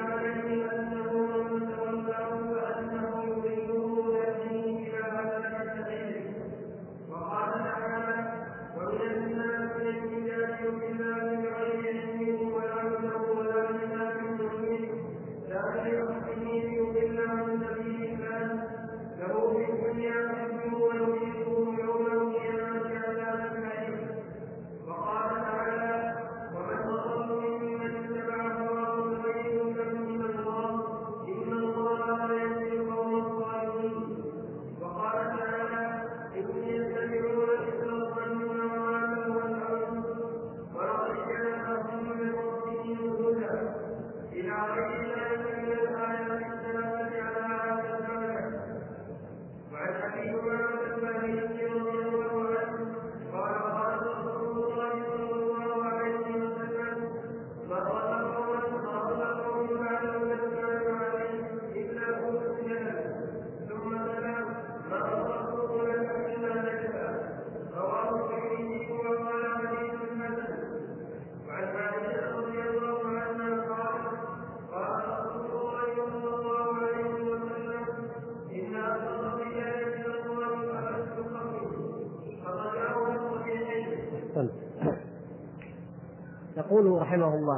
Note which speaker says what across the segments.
Speaker 1: عليه أنه من تولاه وأنه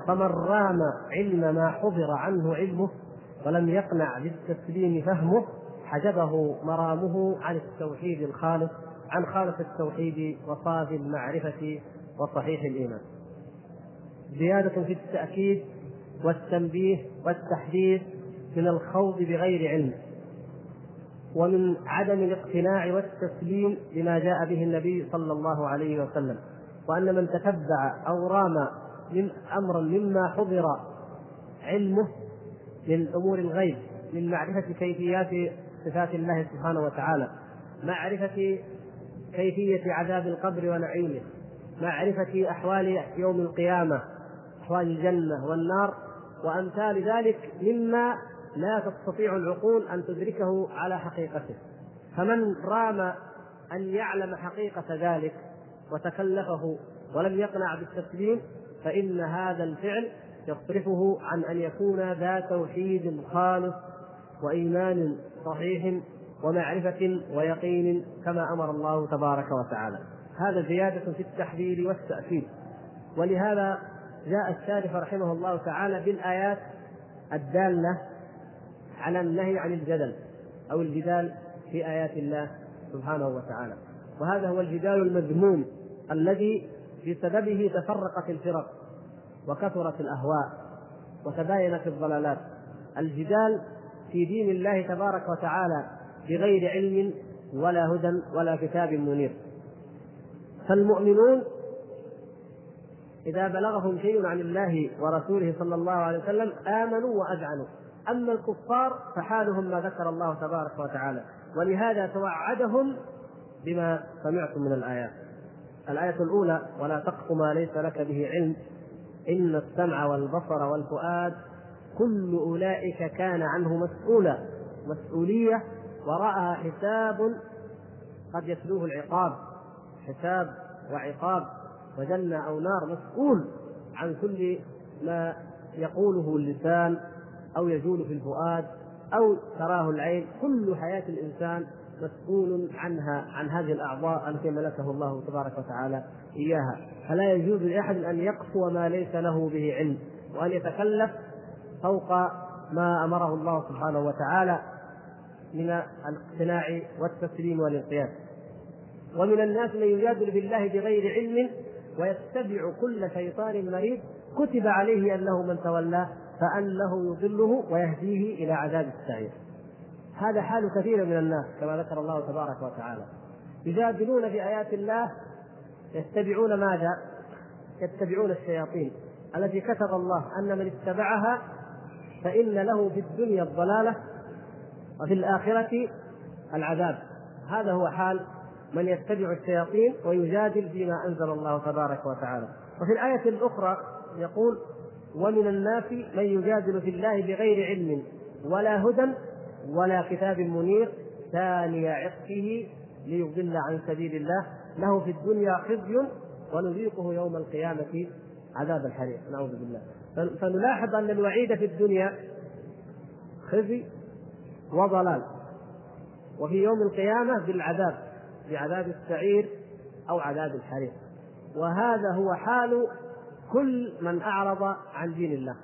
Speaker 2: فمن رام علم ما حضر عنه علمه ولم يقنع بالتسليم فهمه حجبه مرامه عن التوحيد الخالص عن خالص التوحيد وصافي المعرفة وصحيح الإيمان. زيادة في التأكيد والتنبيه والتحديث من الخوض بغير علم ومن عدم الاقتناع والتسليم لما جاء به النبي صلى الله عليه وسلم وأن من تتبع أو رام امرا مما حضر علمه من امور الغيب من معرفة كيفيات صفات الله سبحانه وتعالى معرفة كيفية عذاب القبر ونعيمه معرفة أحوال يوم القيامة أحوال الجنة والنار وأمثال ذلك مما لا تستطيع العقول أن تدركه على حقيقته. فمن رام أن يعلم حقيقة ذلك وتكلفه ولم يقنع بالتسليم فإن هذا الفعل يصرفه عن أن يكون ذا توحيد خالص وإيمان صحيح ومعرفة ويقين كما أمر الله تبارك وتعالى. هذا زيادة في التحذير والتأكيد. ولهذا جاء الشارح رحمه الله تعالى بالآيات الدالة على النهي عن الجدل أو الجدال في آيات الله سبحانه وتعالى. وهذا هو الجدال المذموم الذي بسببه تفرقت الفرق. وكثرت الأهواء وتباينت الضلالات. الجدال في دين الله تبارك وتعالى بغير علم ولا هدى ولا كتاب منير. فالمؤمنون إذا بلغهم شيء عن الله ورسوله صلى الله عليه وسلم آمنوا وأذعنوا. أما الكفار فحالهم ما ذكر الله تبارك وتعالى. ولهذا توعدهم بما سمعتم من الآيات. الآية الأولى ولا تقف ما ليس لك به علم إن السمع والبصر والفؤاد كل أولئك كان عنه مسؤولا مسؤولية وراءها حساب قد يتلوه العقاب حساب وعقاب وجنة أو نار مسؤول عن كل ما يقوله اللسان أو يجول في الفؤاد أو تراه العين كل حياة الإنسان مسؤول عنها عن هذه الأعضاء التي ملكه الله تبارك وتعالى إياها. فلا يجوز لأحد أن يقسو ما ليس له به علم وأن يتكلف فوق ما أمره الله سبحانه وتعالى من الاقتناع والتسليم والانقياد ومن الناس من يجادل بالله بغير علم ويتبع كل شيطان مريض كتب عليه أنه من تولاه فأنه يضله ويهديه إلى عذاب السعير. هذا حال كثير من الناس كما ذكر الله تبارك وتعالى. يجادلون في آيات الله يتبعون ماذا؟ يتبعون الشياطين التي كتب الله أن من اتبعها فإن له في الدنيا الضلالة وفي الآخرة العذاب. هذا هو حال من يتبع الشياطين ويجادل فيما أنزل الله تبارك وتعالى وفي الآية الأخرى يقول ومن الناس من يجادل في الله بغير علم ولا هدى ولا كتاب منير ثاني عقه ليضل عن سبيل الله له في الدنيا خزي ونذيقه يوم القيامة عذاب الحريق. نعوذ بالله. فنلاحظ أن الوعيد في الدنيا خزي وضلال. وفي يوم القيامة بالعذاب بعذاب السعير أو عذاب الحريق. وهذا هو حال كل من أعرض عن دين الله.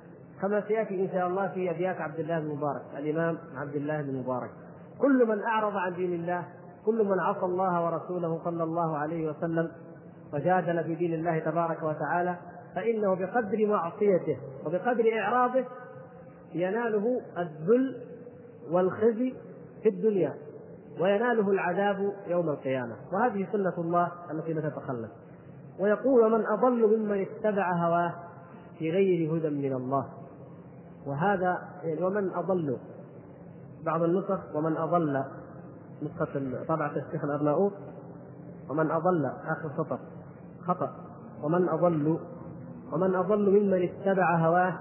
Speaker 2: كما سيأتي إن شاء الله في أبيات عبد الله بن مبارك الإمام عبد الله بن مبارك كل من أعرض عن دين الله كل من عصى الله ورسوله صلى الله عليه وسلم وجادل في دين الله تبارك وتعالى فإنه بقدر معصيته وبقدر إعراضه يناله الذل والخزي في الدنيا ويناله العذاب يوم القيامة. وهذه سنة الله التي لا تتخلف ويقول ومن أضل ممن اتبع هواه في غير هدى من الله. وهذا يعني ومن أضل بعض النسخ ومن أضل. نسخة طبعة الشيخ الأرناؤوط ومن أضل آخر سطر خطأ. ومن أضل ومن أضل ممن اتبع هواه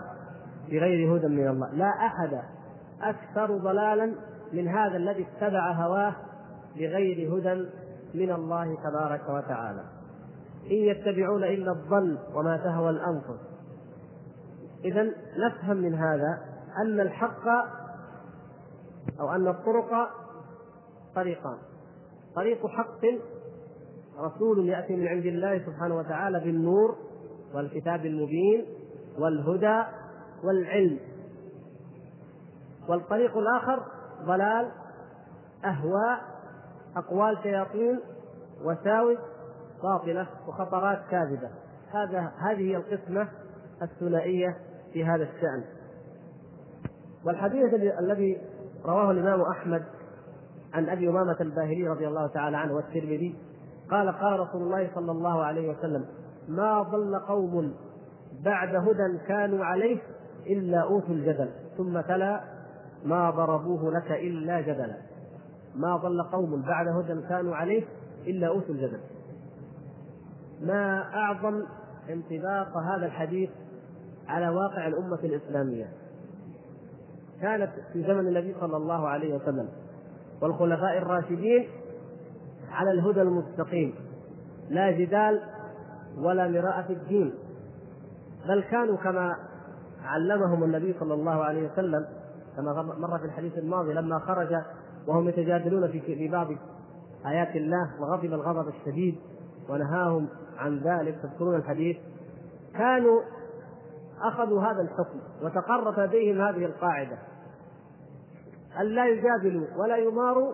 Speaker 2: بغير هدى من الله. لا أحد أكثر ضلالا من هذا الذي اتبع هواه بغير هدى من الله تبارك وتعالى. إن يتبعون إلا الظن وما تهوى الأنفس. إذا نفهم من هذا أن الحق أو أن الطرق طريقان. طريق حق رسول يأتي من عند الله سبحانه وتعالى بالنور والكتاب المبين والهدى والعلم. والطريق الآخر ضلال أهواء أقوال شياطين وساوس باطلة وخطرات كاذبة. هذا هذه هي القسمة الثنائية في هذا الشأن. والحديث الذي رواه الإمام أحمد عن أبي أمامة الباهلي رضي الله تعالى عنه والترمذي قال قال رسول الله صلى الله عليه وسلم ما ضل قوم بعد هدى كانوا عليه إلا أوتوا الجدل ثم تلا ما ضربوه لك إلا جدلا. ما ضل قوم بعد هدى كانوا عليه إلا أوتوا الجدل. ما أعظم انطباق هذا الحديث على واقع الأمة الإسلامية؟ كانت في زمن النبي صلى الله عليه وسلم. والخلفاء الراشدين على الهدى المستقيم. لا جدال ولا مراءة في الدين. بل كانوا كما علمهم النبي صلى الله عليه وسلم كما مر في الحديث الماضي لما خرج وهم يتجادلون في في بعض آيات الله وغضب الغضب الشديد ونهاهم عن ذلك. تذكرون الحديث. كانوا أخذوا هذا الحكم وتقرت لديهم هذه القاعدة. أن لا يجادلوا ولا يماروا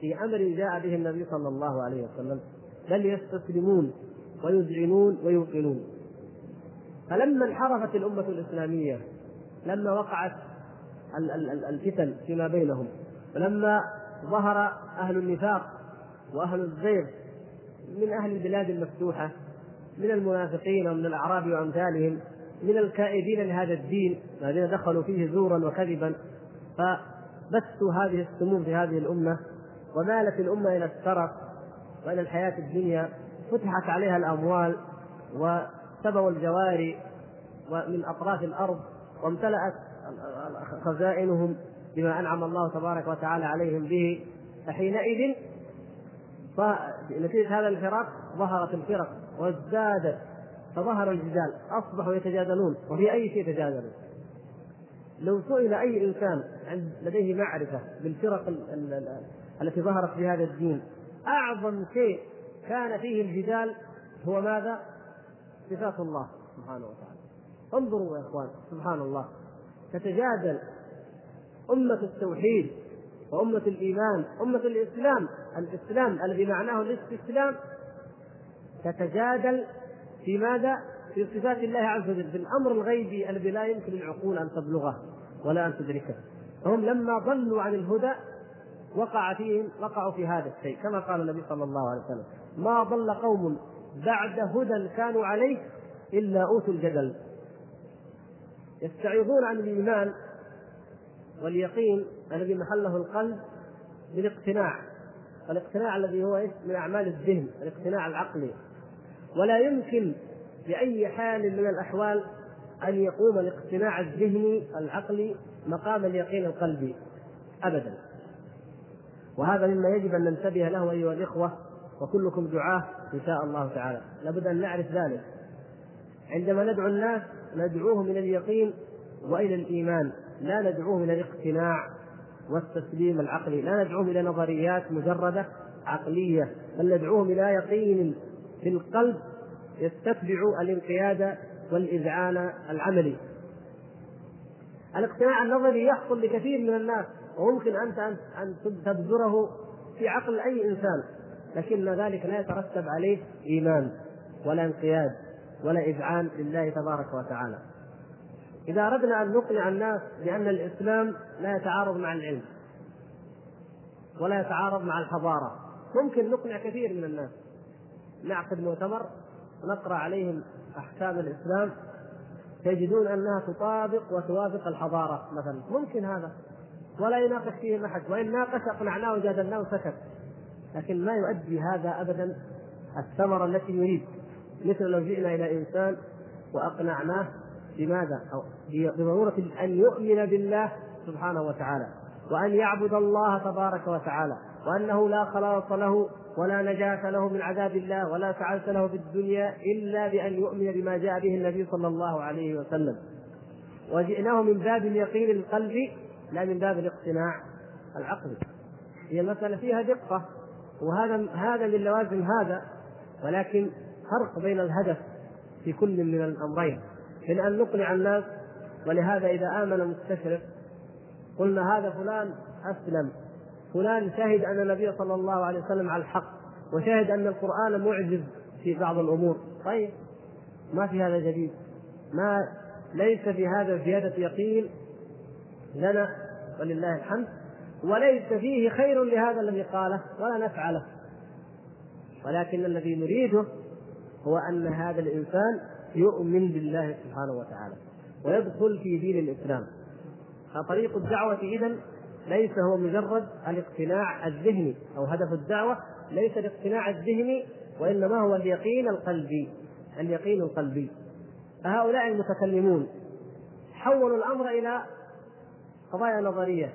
Speaker 2: في أمر جاء به النبي صلى الله عليه وسلم بل يستسلمون ويذعنون ويوقنون فلما انحرفت الأمة الإسلامية لما وقعت الفتن فيما بينهم ولما ظهر أهل النفاق وأهل الزيغ من أهل البلاد المفتوحة من المنافقين ومن الأعراب وأمثالهم من الكائدين لهذا الدين الذين دخلوا فيه زورا وكذبا فبثوا هذه السموم في هذه الأمة ومالت الأمة إلى الترف وإلى الحياة الدنيا فتحت عليها الأموال وسبوا الجواري ومن أطراف الأرض وامتلأت خزائنهم بما أنعم الله تبارك وتعالى عليهم به. فحينئذ نتيجة هذا الفراق ظهرت الفرق وازدادت فظهر الجدال أصبحوا يتجادلون وفي أي شيء يتجادلون؟ لو سئل أي إنسان لديه معرفة بالفرق التي ظهرت في هذا الدين أعظم شيء كان فيه الجدال هو ماذا؟ صفات الله سبحانه وتعالى انظروا يا إخوان سبحان الله تتجادل أمة التوحيد وأمة الإيمان أمة الإسلام الإسلام الذي معناه الاستسلام تتجادل في ماذا؟ في صفات الله عز وجل في الأمر الغيبي الذي لا يمكن العقول أن تبلغه ولا أن تدركه. فهم لما ضلوا عن الهدى وقع فيهم وقعوا في هذا الشيء. كما قال النبي صلى الله عليه وسلم ما ضل قوم بعد هدى كانوا عليه إلا أوتوا الجدل. يستعيضون عن الإيمان واليقين الذي محله القلب بالاقتناع. الاقتناع الذي هو؟ من أعمال الذهن، الاقتناع العقلي. ولا يمكن بأي حال من الأحوال أن يقوم الاقتناع الذهني العقلي مقام اليقين القلبي ابدا. وهذا مما يجب أن ننتبه له أيها الإخوة وكلكم دعاه إن شاء الله تعالى. لابد أن نعرف ذلك. عندما ندعو الناس ندعوهم إلى اليقين وإلى الإيمان. لا ندعوهم إلى الاقتناع والتسليم العقلي. لا ندعوهم إلى نظريات مجردة عقلية بل ندعوهم إلى يقين في القلب يستتبع الانقياد والإذعان العملي. الاقتناع النظري يحصل لكثير من الناس وممكن أنت ان تبذره في عقل أي إنسان لكن ذلك لا يترتب عليه إيمان ولا انقياد ولا إذعان لله تبارك وتعالى. إذا أردنا أن نقنع الناس بأن الإسلام لا يتعارض مع العلم ولا يتعارض مع الحضارة ممكن نقنع كثير من الناس. نعقد مؤتمر ونقرأ عليهم أحكام الإسلام تجدون أنها تطابق وتوافق الحضارة مثلا. ممكن هذا. ولا يناقش فيه أحد. وإن ناقش أقنعناه وجادلناه وسكت. لكن ما يؤدي هذا ابدا الثمرة التي يريد مثل لو جئنا إلى إنسان وأقنعناه بماذا؟ أو بضرورة أن يؤمن بالله سبحانه وتعالى وأن يعبد الله تبارك وتعالى وأنه لا خلاص له ولا نجاة له من عذاب الله ولا سعادة له في الدنيا إلا بأن يؤمن بما جاء به النبي صلى الله عليه وسلم. وجئناه من باب اليقين القلبي لا من باب الاقتناع العقلي هي المسألة فيها دقة وهذا هذا من لوازم هذا ولكن فرق بين الهدف في كل من الأمرين. من أن نقنع الناس ولهذا إذا آمن مستشرق قلنا هذا فلان أسلم. فلان شهد أن النبي صلى الله عليه وسلم على الحق وشهد أن القرآن معجز في بعض الأمور. طيب ما في هذا جديد؟ ما ليس في هذا زياده يقين لنا ولله الحمد وليس فيه خير لهذا الذي قاله ولا نفعله. ولكن الذي نريده هو أن هذا الإنسان يؤمن بالله سبحانه وتعالى ويدخل في دين الإسلام. فطريق الدعوة اذا ليس هو مجرد الاقتناع الذهني أو هدف الدعوة ليس الاقتناع الذهني وإنما هو اليقين القلبي اليقين القلبي. فهؤلاء المتكلمون حولوا الأمر إلى قضايا نظرية.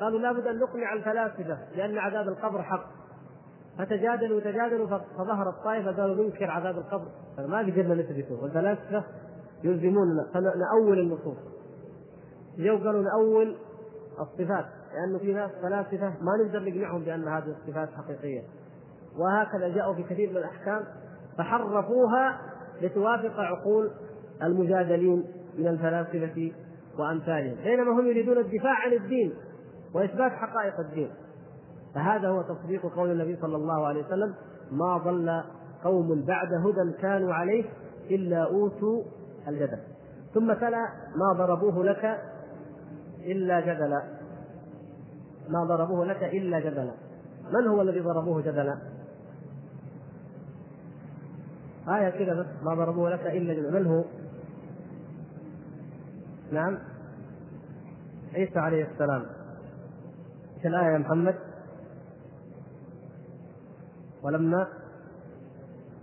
Speaker 2: قالوا لابد أن نقنع الفلاسفة لأن عذاب القبر حق. فتجادلوا وتجادلوا فظهرت طائفه قالوا ننكر عذاب القبر. فما قدرنا نثبته. والفلاسفة يلزموننا. فنأول النصوص. جو قالوا نأول الصفات. لأنه في ناس فلاسفة ما نقدر نقنعهم بأن هذه الصفات حقيقية. وهكذا جاءوا في كثير من الأحكام فحرفوها لتوافق عقول المجادلين من الفلاسفة وأمثالهم. بينما هم يريدون الدفاع عن الدين وإثبات حقائق الدين. فهذا هو تصديق قول النبي صلى الله عليه وسلم ما ضل قوم بعد هدى كانوا عليه إلا أوتوا الجدل. ثم تلا ما ضربوه لك إلا جدلا. ما ضربوه لك إلا جدلا. من هو الذي ضربوه جدلا؟ آية كذا بس ما ضربوه لك إلا جدلا. من هو؟ نعم. عيسى عليه السلام. إيش الآية يا محمد. ولما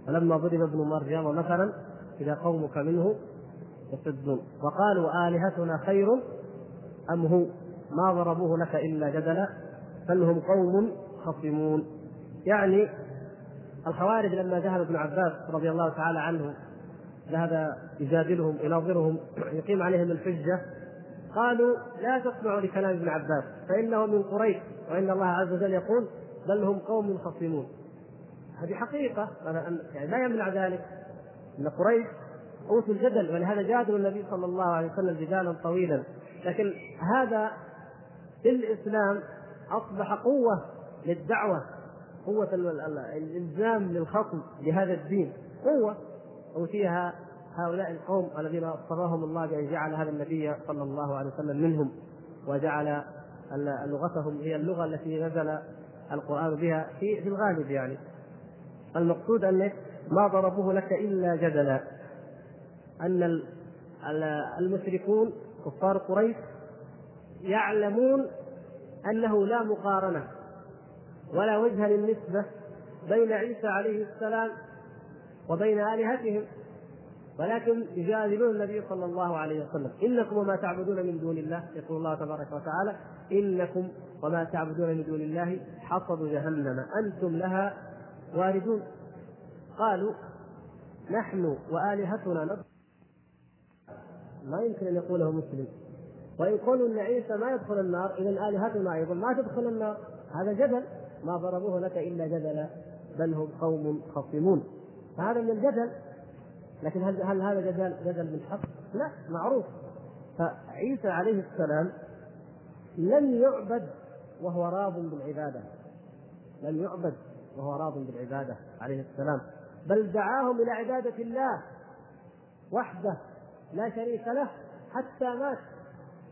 Speaker 2: ولما ضرب ابن مريم مثلا إذا قومك منه يصدون. وقالوا آلهتنا خير أم هو؟ ما ضربوه لك إلا جدلا بل هم قوم خصمون. يعني الخوارج لما ذهب ابن عباس رضي الله تعالى عنه ذهب يجادلهم يناظرهم يقيم عليهم الحجة قالوا لا تسمعوا لكلام ابن عباس فإنه من قريش وإن الله عز وجل يقول بل هم قوم خصمون. هذه حقيقة يعني لا يمنع ذلك. أن قريش أوتوا الجدل ولهذا جادلوا النبي صلى الله عليه وسلم جدالا طويلا. لكن هذا في الإسلام أصبح قوة للدعوة قوة الإلزام للخصم بهذا الدين. قوة أوتيها هؤلاء القوم الذين اصطفاهم الله بأن جعل هذا النبي صلى الله عليه وسلم منهم وجعل لغتهم هي اللغة التي نزل القرآن بها في في الغالب يعني. المقصود ان ما ضربوه لك إلا جدلا. أن المشركون كفار قريش يعلمون أنه لا مقارنة ولا وجه للنسبة بين عيسى عليه السلام وبين آلهتهم ولكن يجادلون النبي صلى الله عليه وسلم. إنكم وما تعبدون من دون الله يقول الله تبارك وتعالى إنكم وما تعبدون من دون الله حصب جهنم أنتم لها واردون. قالوا نحن وآلهتنا نض ما يمكن أن يقوله مسلم. وإن قالوا أن عيسى ما يدخل النار إذا آلهتنا أيضا ما تدخل النار. هذا جدل. ما ضربوه لك إلا جدلا بل هم قوم خصمون. فهذا من الجدل. لكن هل هل هذا جدل جدل بالحق؟ لا معروف. فعيسى عليه السلام لم يعبد وهو راض بالعبادة. لم يعبد وهو راض بالعبادة عليه السلام. بل دعاهم إلى عبادة الله وحده لا شريك له حتى مات.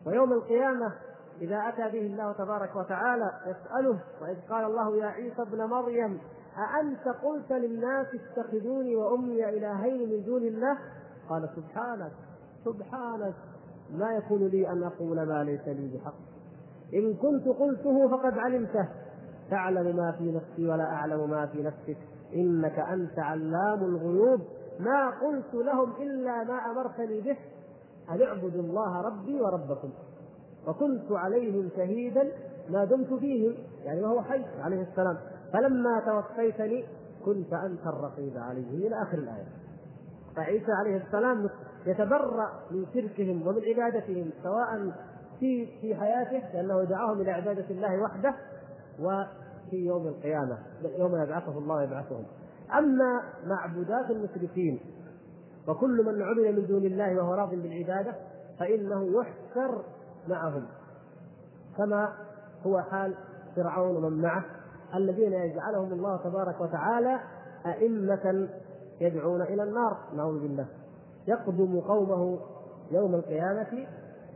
Speaker 2: ويوم القيامة إذا أتى به الله تبارك وتعالى يسأله وإذ قال الله يا عيسى ابن مريم أأنت قلت للناس اتخذوني وأمي إلهين من دون الله؟ قال سبحانك سبحانك ما يكون لي أن أقول ما ليس لي بحق. إن كنت قلته فقد علمته. تعلم ما في نفسي ولا أعلم ما في نفسك. إنك أنت علام الغيوب. ما قلت لهم إلا ما أمرتني به. أن اعبدوا الله ربي وربكم. وكنت عليهم شهيدا ما دمت فيهم يعني وهو حي عليه السلام. فلما توفيتني كنت أنت الرقيب عليهم إلى آخر الآية. فعيسى عليه السلام يتبرأ من شركهم ومن عبادتهم سواء في في حياته لأنه دعاهم إلى عبادة الله وحده وفي يوم القيامة يوم يبعثه الله يبعثهم أما معبودات المشركين وكل من عبد من دون الله وهو راض بالعبادة فإنه يحشر معهم. كما هو حال فرعون ومن معه الذين يجعلهم الله تبارك وتعالى أئمة يدعون إلى النار. نعوذ بالله. يقدم قومه يوم القيامة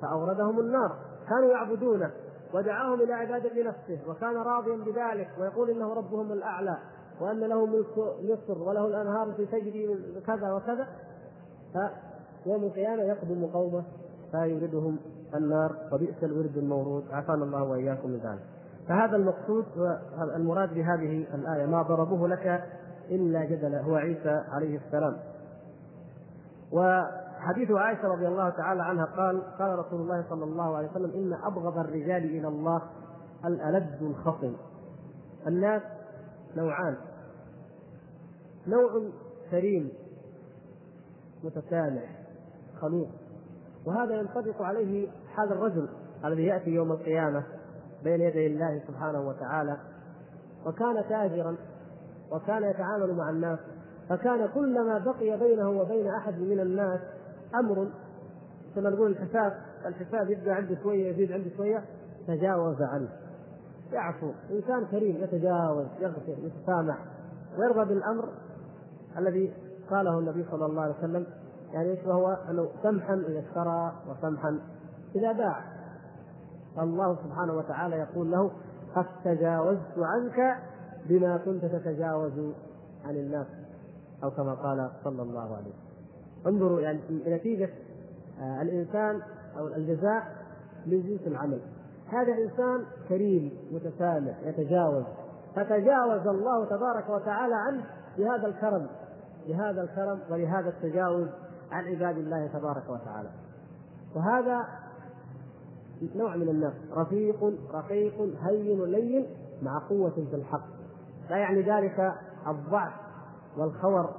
Speaker 2: فأوردهم النار. كانوا يعبدونه ودعاهم إلى عبادة نفسه وكان راضيا بذلك ويقول إنه ربهم الأعلى وأن له ملك مصر وله الأنهار التي تجري كذا وكذا. فيوم القيامة يقدم قومه فيوردهم النار وبئس الورد المورود. عافانا الله وإياكم من ذلك. فهذا المقصود المراد بهذه الآية ما ضربوه لك إلا جدلا هو عيسى عليه السلام. وحديث عائشة رضي الله تعالى عنها قال قال رسول الله صلى الله عليه وسلم إن أبغض الرجال إلى الله الألد الخصم. الناس نوعان. نوع كريم متسامح خلوق وهذا ينطبق عليه حال الرجل الذي يأتي يوم القيامة بين يدي الله سبحانه وتعالى وكان تاجرا وكان يتعامل مع الناس فكان كلما بقي بينه وبين أحد من الناس أمر كما نقول الحساب الحساب يبدا عنده شوية يزيد عنده شوية تجاوز عنه. يعفو. إنسان كريم يتجاوز يغفر يتسامح ويرضى بالأمر الذي قاله النبي صلى الله عليه وسلم يعني إيش وهو؟ أنه سمحا اذا اشترى وسمحا إذا باع. الله سبحانه وتعالى يقول له قد تجاوزت عنك بما كنت تتجاوز عن الناس. أو كما قال صلى الله عليه وسلم. انظروا يعني نتيجة آه، الإنسان أو الجزاء من جنس العمل. هذا انسان كريم متسامح يتجاوز. فتجاوز الله تبارك وتعالى عنه بهذا الكرم. بهذا الكرم ولهذا التجاوز عن عباد الله تبارك وتعالى. وهذا نوع من الناس رفيق رقيق هين لين مع قوة في الحق. لا يعني ذلك الضعف والخور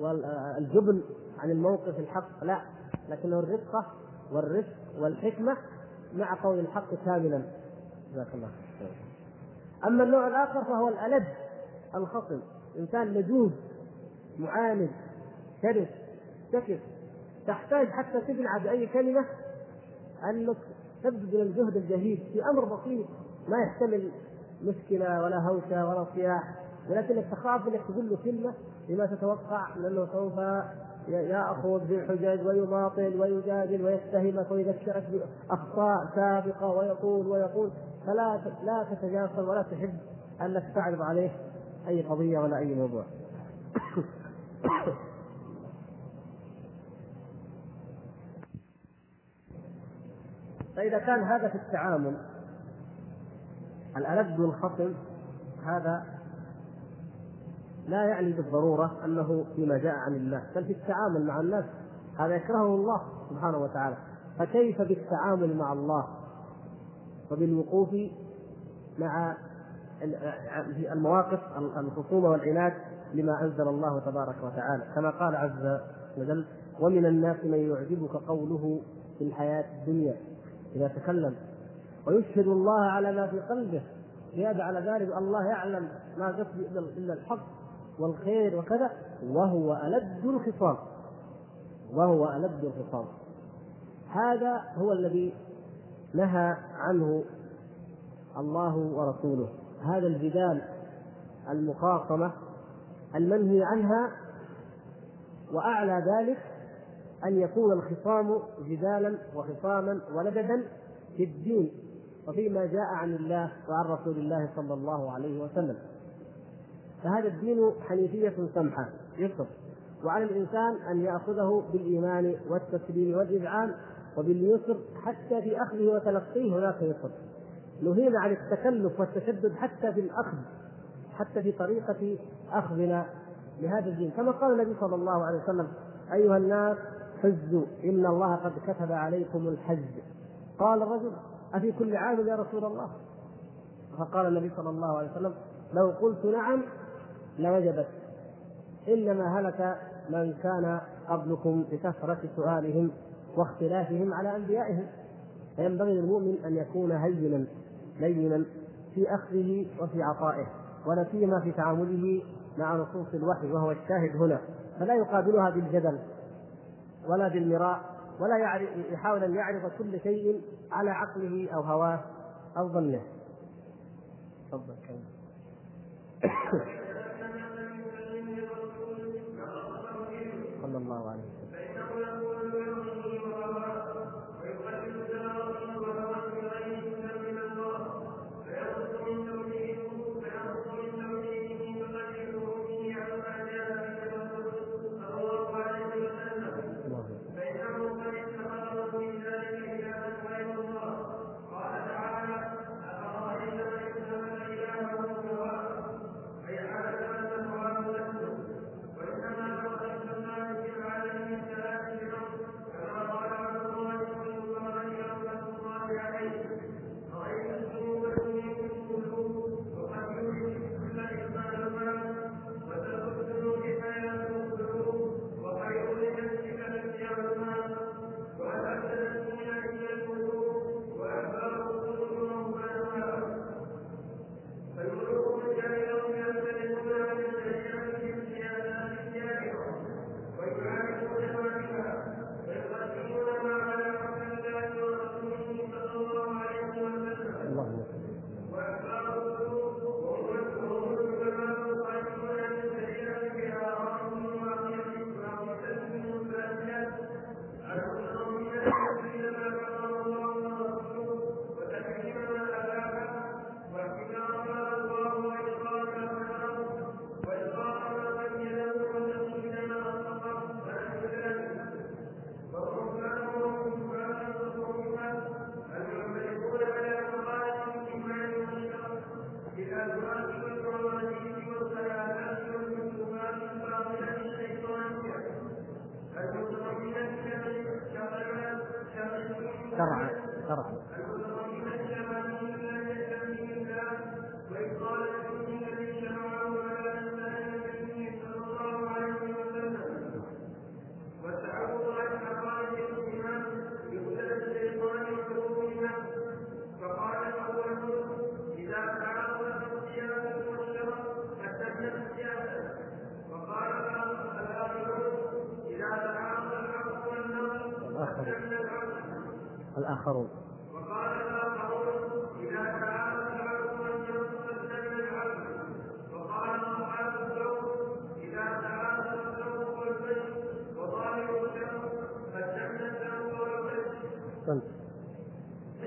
Speaker 2: والجبن عن الموقف الحق لا. لكنه الرقة والرفق والحكمة مع قول الحق كاملا. جزاك الله أما النوع الآخر فهو الألد الخصم إنسان لجوج معاند شرس سكت تحتاج حتى تقنع بأي كلمة أنك تبذل الجهد الجهيد في أمر بسيط. ما يحتمل مشكلة ولا هوشه ولا صياح ولكنك تخاف إنك تقول له كلمة لما تتوقع من انه سوف يأخذ بالحجج ويماطل ويجادل ويتهمك ويذكرك بأخطاء سابقة ويقول ويقول. فلا لا تتجاسر ولا تحب انك تعرض عليه أي قضية ولا أي موضوع. فإذا كان هذا في التعامل الألد والخصم هذا لا يعني بالضرورة أنه فيما جاء عن الله بل في التعامل مع الناس هذا يكرهه الله سبحانه وتعالى. فكيف بالتعامل مع الله؟
Speaker 1: وبالوقوف مع المواقف الخصومة والعناد؟ لما أنزل الله تبارك وتعالى. كما قال عز وجل ومن الناس من يعجبك قوله في الحياة الدنيا إذا تكلم. ويشهد الله على ما في قلبه. زيادة على ذلك الله يعلم ما قصد إلا الحق والخير وكذا. وهو ألد الخصام. وهو ألد الخصام. هذا هو الذي نهى عنه الله ورسوله. هذا الجدال المخاصمة المنهي عنها وأعلى ذلك أن يكون الخصام جدالا وخصاما ولددا في الدين وفيما جاء عن الله وعن رسول الله صلى الله عليه وسلم. فهذا الدين حنيفية سمحة يسر وعلى الإنسان أن يأخذه بالإيمان والتسليم والإذعان وباليسر حتى في أخذه وتلقيه هناك يسر نهينا عن التكلف والتشدد حتى في الأخذ. حتى في طريقة أخذنا لهذا الدين. كما قال النبي صلى الله عليه وسلم أيها الناس حجوا إن الله قد كتب عليكم الحج قال الرجل أفي كل عام يا رسول الله؟ فقال النبي صلى الله عليه وسلم لو قلت نعم لوجبت. إنما هلك من كان قبلكم بكثرة سؤالهم واختلافهم على أنبيائهم. فينبغي للمؤمن أن يكون هينا لينا في أخذه وفي عطائه. ولا سيما في تعامله مع نصوص الوحي وهو الشاهد هنا فلا يقابلها بالجدل ولا بالمراء ولا يعرف يحاول أن يعرض كل شيء على عقله أو هواه أو ظنه. تفضل صلى الله عليه وسلم.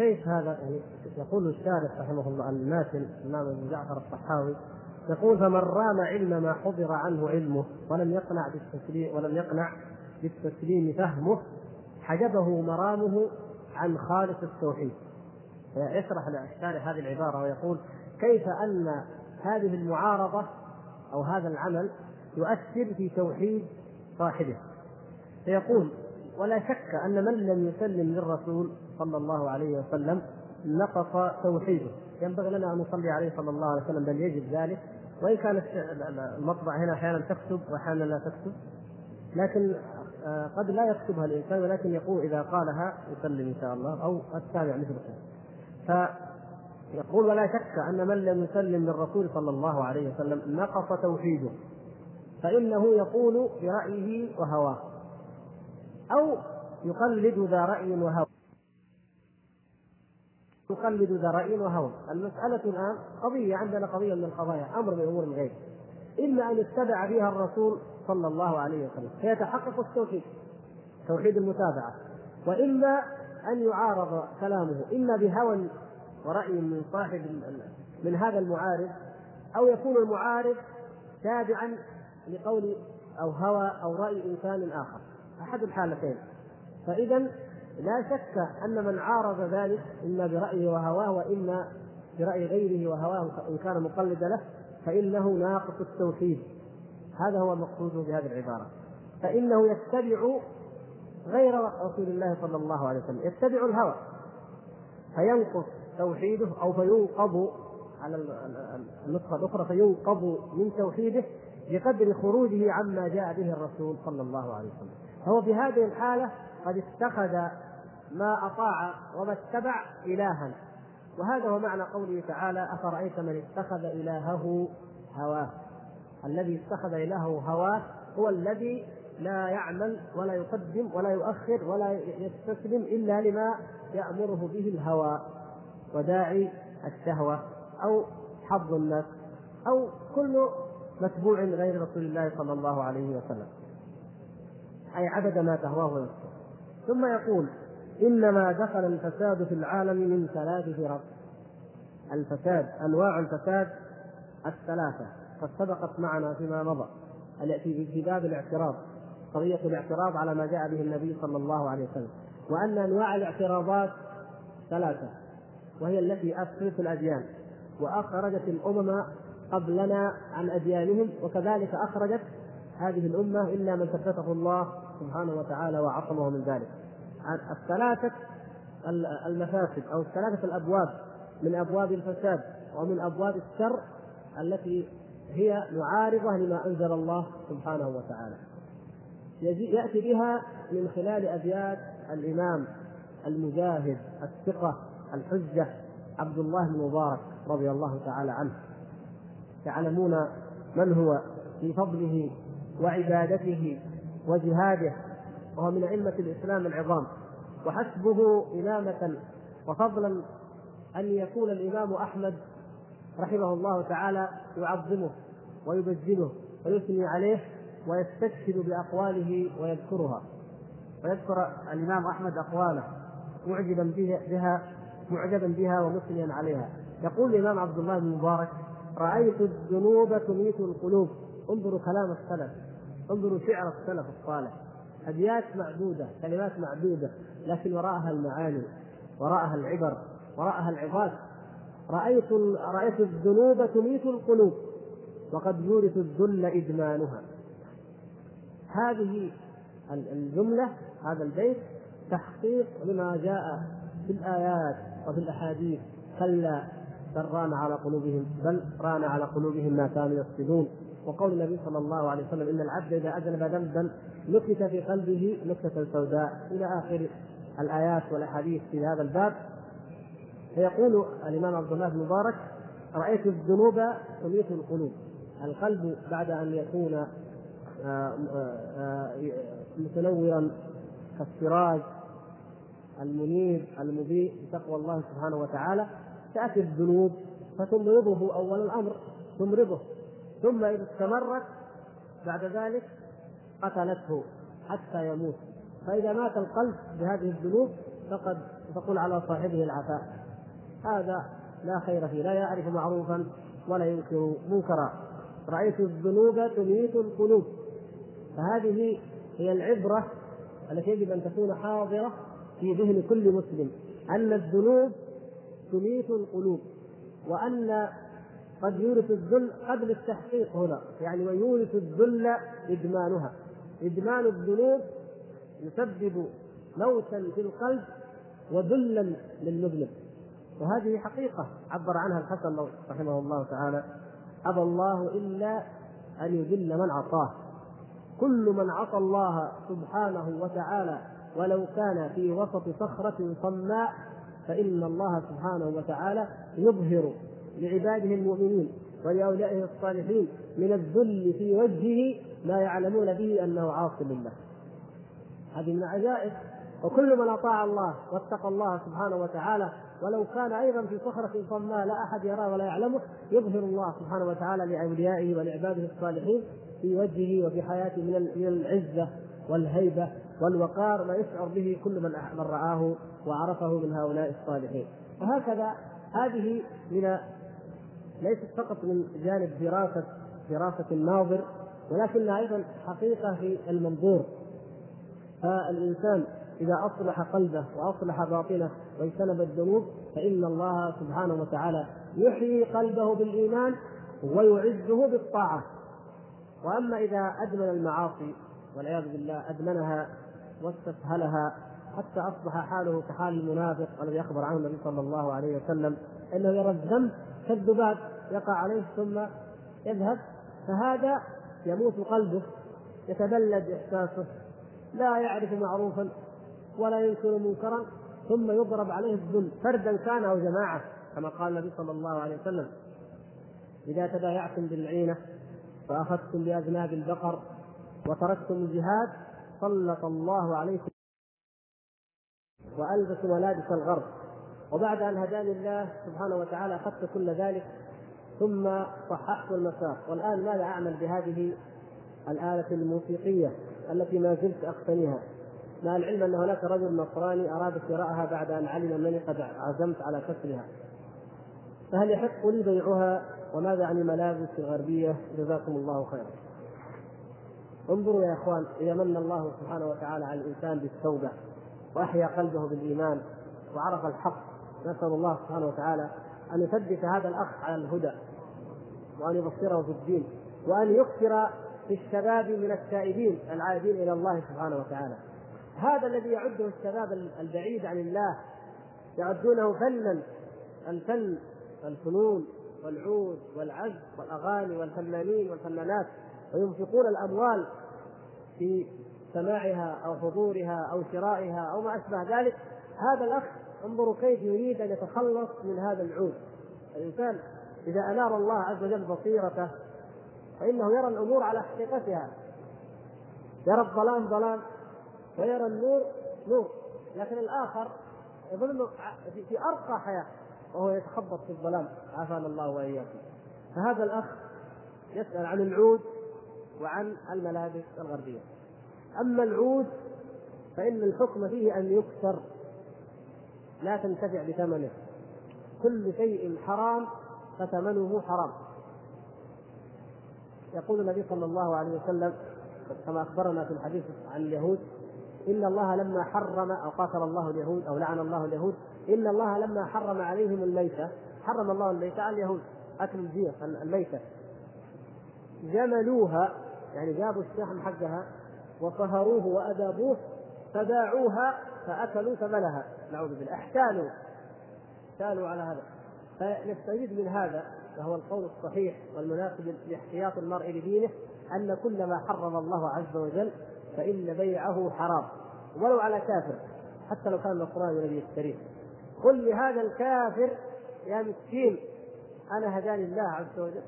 Speaker 1: كيف هذا يعني يقول الشارح رحمه الله الماتن الإمام أبو جعفر الطحاوي يقول فمن رام علم ما حضر عنه علمه ولم يقنع بالتسليم ولم يقنع بالتسليم فهمه حجبه مرامه عن خالص التوحيد. يشرح الشارح هذه العبارة ويقول كيف أن هذه المعارضة أو هذا العمل يؤثر في توحيد صاحبه. فيقول ولا شك أن من لم يسلم للرسول صلى الله عليه وسلم
Speaker 2: نقص توحيده. ينبغي لنا أن نصلي عليه صلى الله عليه وسلم بل يجب ذلك. وإن كانت المطبع هنا أحيانا تكتب وأحيانا لا تكتب لكن آه، قد لا يكتبها الإنسان ولكن يقول إذا قالها يسلم إن شاء الله أو التابع مثل فيقول ولا شك أن من لم يسلم للرسول صلى الله عليه وسلم نقص توحيده فإنه يقول برأيه وهواه أو يقلد ذا رأي وهوى يقلد ذا راي وهوى. المسألة الآن قضية عندنا قضية من القضايا أمر من امور الغيب. اما أن يتبع بها الرسول صلى الله عليه وسلم. فيتحقق التوحيد توحيد المتابعة. واما أن يعارض كلامه اما بهوى ورأي من صاحب من هذا المعارض أو يكون المعارض تابعا لقول أو هوى أو رأي إنسان آخر. أحد الحالتين. فاذا لا شك أن من عارض ذلك إما برأيه وهواه وإما برأي غيره وهواه إن كان مقلدا له فإنه ناقص التوحيد. هذا هو المقصود بهذه العبارة. فإنه يتبع غير رسول الله صلى الله عليه وسلم يتبع الهوى. فينقص توحيده أو فينقض على النسخه الأخرى فينقض من توحيده بقدر خروجه عما جاء به الرسول صلى الله عليه وسلم. فهو في هذه الحالة قد اتخذ ما أطاع وما اتبع إلها. وهذا هو معنى قوله تعالى أفرأيت من اتخذ إلهه هواه؟ الذي اتخذ إلهه هواه هو الذي لا يعمل ولا يقدم ولا يؤخر ولا يستسلم إلا لما يأمره به الهوى وداعي الشهوة أو حظ النفس أو كل متبوع غير رسول الله صلى الله عليه وسلم. أي عبد ما تهواه نفسه ثم يقول إنما دخل الفساد في العالم من ثلاث فرق. الفساد أنواع الفساد الثلاثة قد سبقت معنا فيما مضى في باب الاعتراض قضيه الاعتراض على ما جاء به النبي صلى الله عليه وسلم وأن أنواع الاعتراضات ثلاثة وهي التي أفسدت الأديان وأخرجت الأمم قبلنا عن أديانهم وكذلك أخرجت هذه الأمة إلا من ثبته الله سبحانه وتعالى وعصمه من ذلك. الثلاثة المفاسد أو الثلاثه الأبواب من أبواب الفساد ومن أبواب الشر التي هي معارضة لما أنزل الله سبحانه وتعالى. يأتي بها من خلال أبيات الإمام المجاهد الثقة الحجة عبد الله بن مبارك رضي الله تعالى عنه. تعلمون من هو في فضله وعبادته وجهاده وهو من أئمة الإسلام العظام. وحسبه إمامة وفضلا أن يكون الإمام أحمد رحمه الله تعالى يعظمه ويبجله ويثني عليه ويستشهد بأقواله ويذكرها. ويذكر الإمام أحمد أقواله معجبا بها معجبا بها ومثنيا عليها. يقول الإمام عبد الله بن مبارك رأيت الذنوب تميت القلوب. انظروا كلام السلف. انظروا شعر السلف الصالح. أبيات معدودة كلمات معدودة لكن وراءها المعاني وراءها العبر وراءها العظات. رأيت رأيت الذنوب تميت القلوب وقد يورث الذل إدمانها. هذه الجملة هذا البيت تحقيق لما جاء في الآيات وفي الأحاديث. كلا بل ران على قلوبهم بل ران على قلوبهم ما كانوا يفسدون. وقول النبي صلى الله عليه وسلم إن العبد إذا اذنب ذنبا نكت في قلبه نكته سوداء. إلى آخر الآيات والأحاديث في هذا الباب. فيقول الإمام عبد الله بن مبارك رأيت الذنوب تميت القلوب. القلب بعد أن يكون آه، آه، متنورا كالسراج المنير المضيء بتقوى الله سبحانه وتعالى تأتي الذنوب فتمرضه أول الأمر. تمرضه. ثم إذا استمرت بعد ذلك قتلته حتى يموت. فإذا مات القلب بهذه الذنوب فقد تقول على صاحبه العفاء. هذا لا خير فيه لا يعرف معروفا ولا ينكر منكرا. رأيت الذنوب تميت القلوب. فهذه هي العبرة التي يجب أن تكون حاضرة في ذهن كل مسلم. أن الذنوب تميت القلوب وأن قد يورث الذل قبل التحقيق هنا. يعني ويورث الذل إدمانها. إدمان الذنوب يسبب موتا في القلب وذلا للمذنب. وهذه حقيقة عبر عنها الحسن رحمه الله تعالى. أبى الله إلا أن يذل من عصاه. كل من عصى الله سبحانه وتعالى ولو كان في وسط صخرة صماء فإن الله سبحانه وتعالى يظهر لعباده المؤمنين ولأوليائه الصالحين من الذل في وجهه ما يعلمون به أنه عاص لله هذه من عجائب. وكل من أطاع الله واتقى الله سبحانه وتعالى ولو كان أيضا في صخرة صماء لا أحد يراه ولا يعلمه يظهر الله سبحانه وتعالى لأوليائه ولعباده الصالحين في وجهه وفي حياته من العزة والهيبة والوقار ما يشعر به كل من من رآه وعرفه من هؤلاء الصالحين. وهكذا هذه من ليست فقط من جانب دراسة دراسة الناظر ولكنها أيضا حقيقة في المنظور. فالإنسان إذا أصلح قلبه وأصلح باطنه واجتنب الذنوب فإن الله سبحانه وتعالى يحيي قلبه بالإيمان ويعزه بالطاعة. وأما إذا أدمن المعاصي والعياذ بالله أدمنها واستسهلها حتى أصبح حاله كحال المنافق الذي أخبر عنه النبي صلى الله عليه وسلم أنه يرى الذنب كالذباب يقع عليه ثم يذهب. فهذا يموت قلبه يتبلد إحساسه لا يعرف معروفا ولا ينكر منكرا ثم يضرب عليه الذل فردا كان أو جماعة كما قال النبي صلى الله عليه وسلم إذا تبايعتم بالعينة وأخذتم بأذناب البقر وتركتم الجهاد سلط الله عليكم وألبس ملابس الغرب. وبعد أن هداني الله سبحانه وتعالى أخذت كل ذلك ثم صححت المسار والآن ماذا أعمل بهذه الآلة الموسيقية التي ما زلت أقتنيها؟ مع العلم أن هناك رجل نصراني أراد شراءها بعد أن علم انني قد عزمت على كسرها. فهل يحق لي بيعها؟ وماذا عن الملابس الغربية؟ جزاكم الله خيرا. انظروا يا إخوان اذا من الله سبحانه وتعالى على الإنسان بالتوبة وأحيا قلبه بالإيمان وعرف الحق. نسأل الله سبحانه وتعالى أن يثبت هذا الأخ على الهدى وأن يبصره في الدين وأن يكثر في الشباب من التائبين العائدين إلى الله سبحانه وتعالى. هذا الذي يعده الشباب البعيد عن الله يعدونه فنا الفن الفنون والعود والعزف والأغاني والفنانين والفنانات وينفقون الأموال في سماعها أو حضورها أو شرائها أو ما أشبه ذلك. هذا الأخ انظروا كيف يريد أن يتخلص من هذا العود. الإنسان إذا أنار الله عز وجل بصيرته فإنه يرى الأمور على حقيقتها. يرى الظلام ظلام ويرى النور نور. لكن الآخر يظن في أرقى حياة وهو يتخبط في الظلام. عافانا الله وإياكم. فهذا الأخ يسأل عن العود وعن الملابس الغربية. أما العود فإن الحكم فيه أن يكسر لا تنتفع بثمنه. كل شيء حرام فثمنه حرام. يقول النبي صلى الله عليه وسلم كما أخبرنا في الحديث عن اليهود إن الله لما حرم أو قاتل الله اليهود أو لعن الله اليهود إن الله لما حرم عليهم الميتة حرم الله الميتة على اليهود. أكل الجير الميتة. جملوها يعني جابوا الشحم حقها وصهروه وادابوه فباعوها فأكلوا ثمنها نعوذ بالله. احتالوا. احتالوا على هذا. فنستفيد من هذا وهو القول الصحيح والمناسب لاحتياط المرء لدينه أن كل ما حرم الله عز وجل فإن بيعه حرام. ولو على كافر حتى لو كان نصراني الذي يشتريه قل لهذا الكافر يا مسكين أنا هداني الله عز وجل.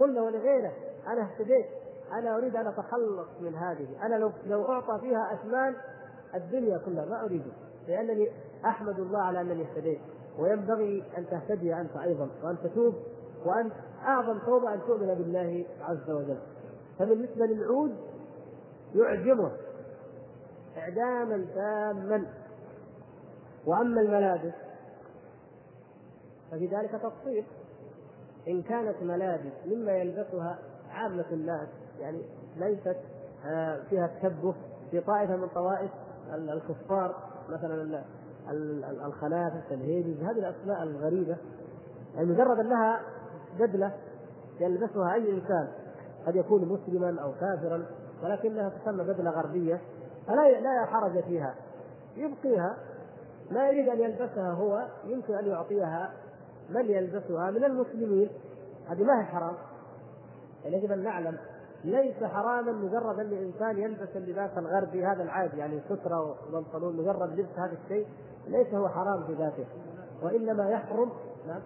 Speaker 2: قل له ولغيره أنا اهتديت أنا أريد أن أتخلص من هذه. أنا لو لو أعطى فيها أثمان الدنيا كلها ما أريده لأنني أحمد الله على أنني اهتديت. وينبغي أن تهتدي أنت أيضا وأن تتوب وأن أعظم توبة أن تؤمن بالله عز وجل. فبالنسبة للعود يعجبه إعداما تاما. وأما الملابس ففي ذلك تفصيل. إن كانت ملابس مما يلبسها عامة الناس يعني ليست آه، فيها تشبه في طائفة من طوائف الكفار مثلا الخنافس الهيبز هذه الأسماء الغريبة يعني مجرد أنها بدلة يلبسها أي إنسان قد يكون مسلما أو كافرا ولكنها تسمى بدلة غربية فلا لا حرج فيها. يبقيها ما يريد أن يلبسها هو يمكن أن يعطيها من يلبسها من المسلمين. هذه ما هي حرام. يعني يجب أن نعلم ليس حراما مجرد أن الإنسان يلبس اللباس الغربي هذا العادي يعني ستره وبنطلون مجرد لبس هذا الشيء ليس هو حرام في ذاته وإنما يحرم نعم.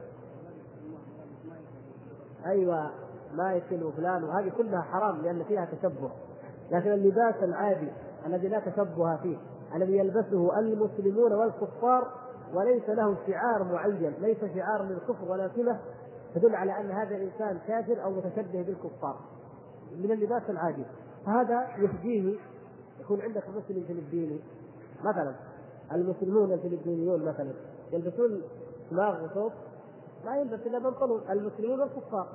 Speaker 2: أيوه ما يكل فلان وهذه كلها حرام لأن فيها تشبه. لكن اللباس العادي الذي لا تشبه فيه الذي يلبسه المسلمون والكفار وليس له شعار معين ليس شعار للكفر ولا سمه تدل على أن هذا الإنسان كافر أو متشبه بالكفار. من اللباس العادي. هذا يهديه يكون عندك مسلم فلبيني مثلا. المسلمون الفلبينيون مثلا يلبسون سماغ وثوب ما يلبس إلا بنطلون. المسلمون والكفار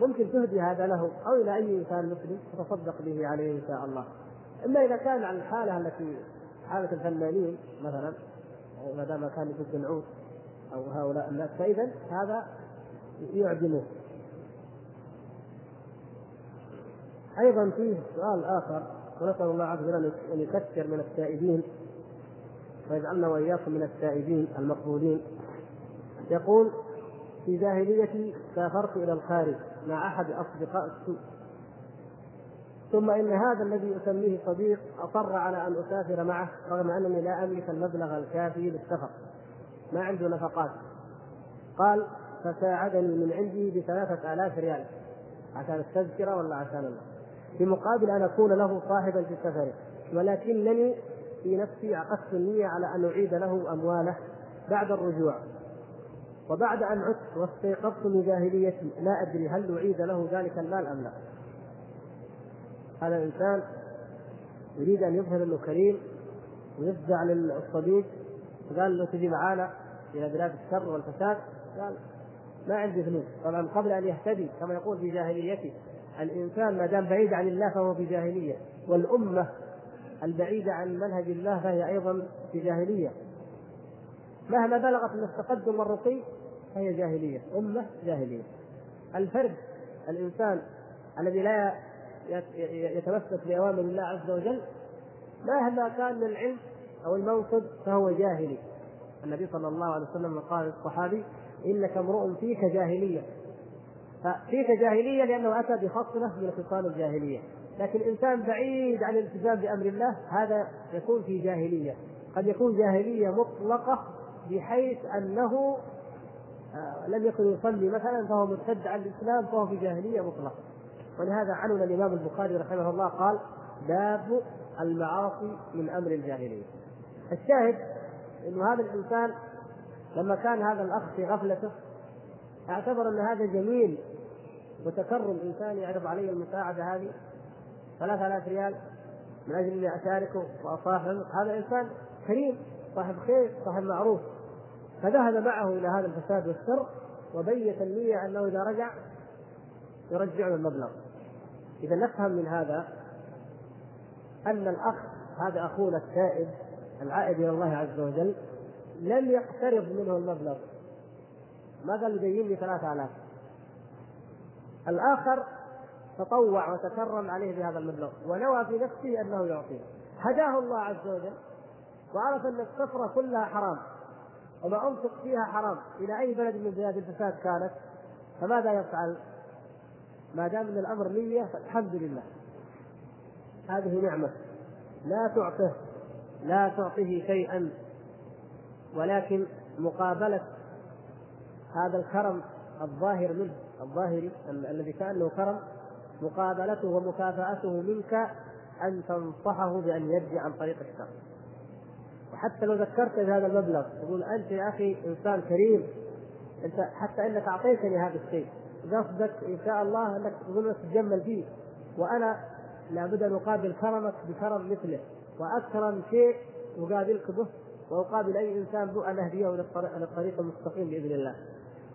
Speaker 2: ممكن تهدي هذا له أو إلى أي إنسان مسلم تتصدق به عليه إن شاء الله. إما إذا كان على الحالة التي حالة الفنانين مثلا ما دام كان يجوز العود أو هؤلاء الناس فاذا هذا يعدمه. أيضا فيه سؤال آخر ونسأل الله عز وجل أن يكثر من التائبين ويجعلنا وإياكم من التائبين المقبولين. يقول في جاهليتي سافرت إلى الخارج مع أحد أصدقاء السوء. ثم إن هذا الذي أسميه صديق أصر على أن أسافر معه رغم أنني لا أملك المبلغ الكافي للسفر. ما عنده نفقات. قال فساعدني من عندي بثلاثة آلاف ريال عشان التذكرة ولا عشان الله؟ في مقابل أن أكون له صاحبا في سفره. ولكنني في نفسي عقدت النية على أن أعيد له أمواله بعد الرجوع. وبعد أن عدت واستيقظت من جاهليتي لا أدري هل أعيد له ذلك المال أم لا. هذا الإنسان يريد أن يظهر أنه كريم ويفزع للصديق وقال له تجي معانا إلى بلاد الشر والفساد. قال ما عندي فلوس طبعا قبل أن يهتدي كما يقول في جاهليته. الإنسان ما دام بعيد عن الله فهو في جاهلية والأمة البعيدة عن منهج الله فهي أيضا في جاهلية. مهما بلغت من التقدم والرقي فهي جاهلية أمة جاهلية. الفرد الإنسان الذي لا يتمسك بأوامر الله عز وجل مهما كان من العلم أو المنصب فهو جاهلي. النبي صلى الله عليه وسلم قال للصحابي إنك امرؤ فيك جاهلية. ففيك جاهلية؟ لأنه أتى بخصلة من خصال الجاهلية. لكن إنسان بعيد عن الالتزام بأمر الله هذا يكون في جاهلية. قد يكون جاهلية مطلقة بحيث أنه آه، لم يكن يصلي مثلا فهو مرتد عن الإسلام فهو في جاهلية مطلقة. ولهذا عنون الإمام البخاري رحمه الله قال باب المعاصي من أمر الجاهلية. الشاهد أنه هذا الإنسان لما كان هذا الأخ في غفلته أعتبر أن هذا جميل وتكرم إنسان يعرض علي المساعدة هذه. ثلاثة آلاف ريال من أجل أني أشاركه وأصاحبه. هذا إنسان كريم صاحب خير صاحب معروف. فذهب معه إلى هذا الفساد والشر وبيت النية أنه إذا رجع يرجع له المبلغ. إذا نفهم من هذا أن الأخ هذا أخونا التائب العائد إلى الله عز وجل لم يقترض منه المبلغ. ما قال يبين لي ثلاثة آلاف. الآخر تطوع وتكرم عليه بهذا المبلغ ونوى في نفسه أنه يعطيه. هداه الله عز وجل وعرف أن السفرة كلها حرام وما أنفق فيها حرام. إلى أي بلد من بلاد الفساد كانت؟ فماذا يفعل؟ ما دام إن الأمر نية فالحمد لله. هذه نعمة. لا تعطه لا تعطيه شيئا ولكن مقابلة هذا الكرم الظاهر منه الظاهري الذي كأنه كرم مقابلته ومكافأته منك أن تنصحه بأن يرجع عن طريق الشر. وحتى لو ذكرت بهذا المبلغ تقول أنت يا أخي إنسان كريم أنت حتى إنك أعطيتني هذا الشيء قصدك إن شاء الله أنك تظن تتجمل فيه. وأنا لابد أن أقابل كرمك بكرم مثله واكرم شيء أقابلك به وأقابل أي إنسان به أن أهديه للطريق المستقيم بإذن الله.